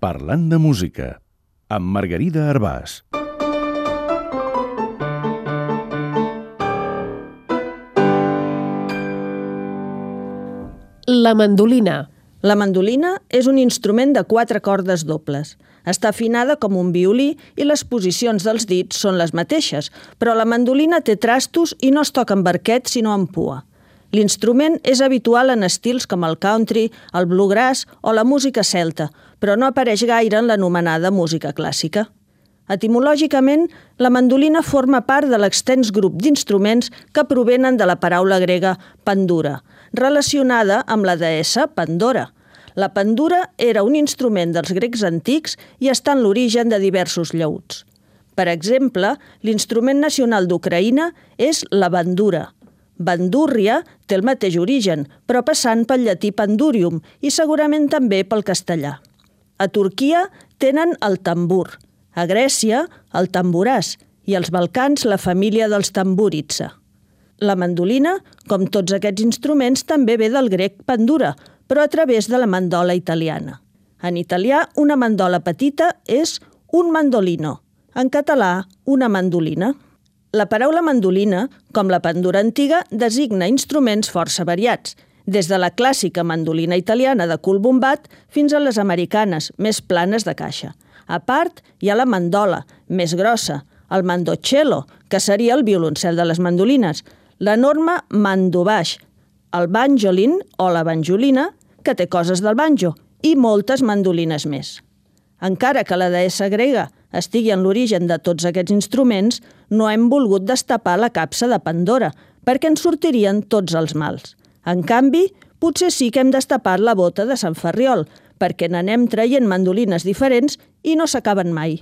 Parlant de música, amb Margarida Arbàs. La mandolina. La mandolina és un instrument de quatre cordes dobles. Està afinada com un violí i les posicions dels dits són les mateixes, però la mandolina té trastos i no es toca amb barquet sinó amb pua. L'instrument és habitual en estils com el country, el bluegrass o la música celta, però no apareix gaire en l'anomenada música clàssica. Etimològicament, la mandolina forma part de l'extens grup d'instruments que provenen de la paraula grega pandura, relacionada amb la deessa Pandora. La pandura era un instrument dels grecs antics i està en l'origen de diversos llauts. Per exemple, l'instrument nacional d'Ucraïna és la bandura. Bandúrria té el mateix origen, però passant pel llatí pandurium i segurament també pel castellà. A Turquia tenen el tambur, a Grècia el tamboràs i als Balcans la família dels tamburitsa. La mandolina, com tots aquests instruments, també ve del grec pandura, però a través de la mandola italiana. En italià, una mandola petita és un mandolino. En català, una mandolina. La paraula mandolina, com la pandura antiga, designa instruments força variats, des de la clàssica mandolina italiana de cul bombat fins a les americanes, més planes de caixa. A part, hi ha la mandola, més grossa, el mandocello, que seria el violoncel de les mandolines, l'enorme mandobaix, el banjolin o la banjolina, que té coses del banjo, i moltes mandolines més. Encara que la deessa grega estigui en l'origen de tots aquests instruments, no hem volgut destapar la capsa de Pandora, perquè en sortirien tots els mals. En canvi, potser sí que hem destapat la bota de Sant Ferriol, perquè n'anem traient mandolines diferents i no s'acaben mai.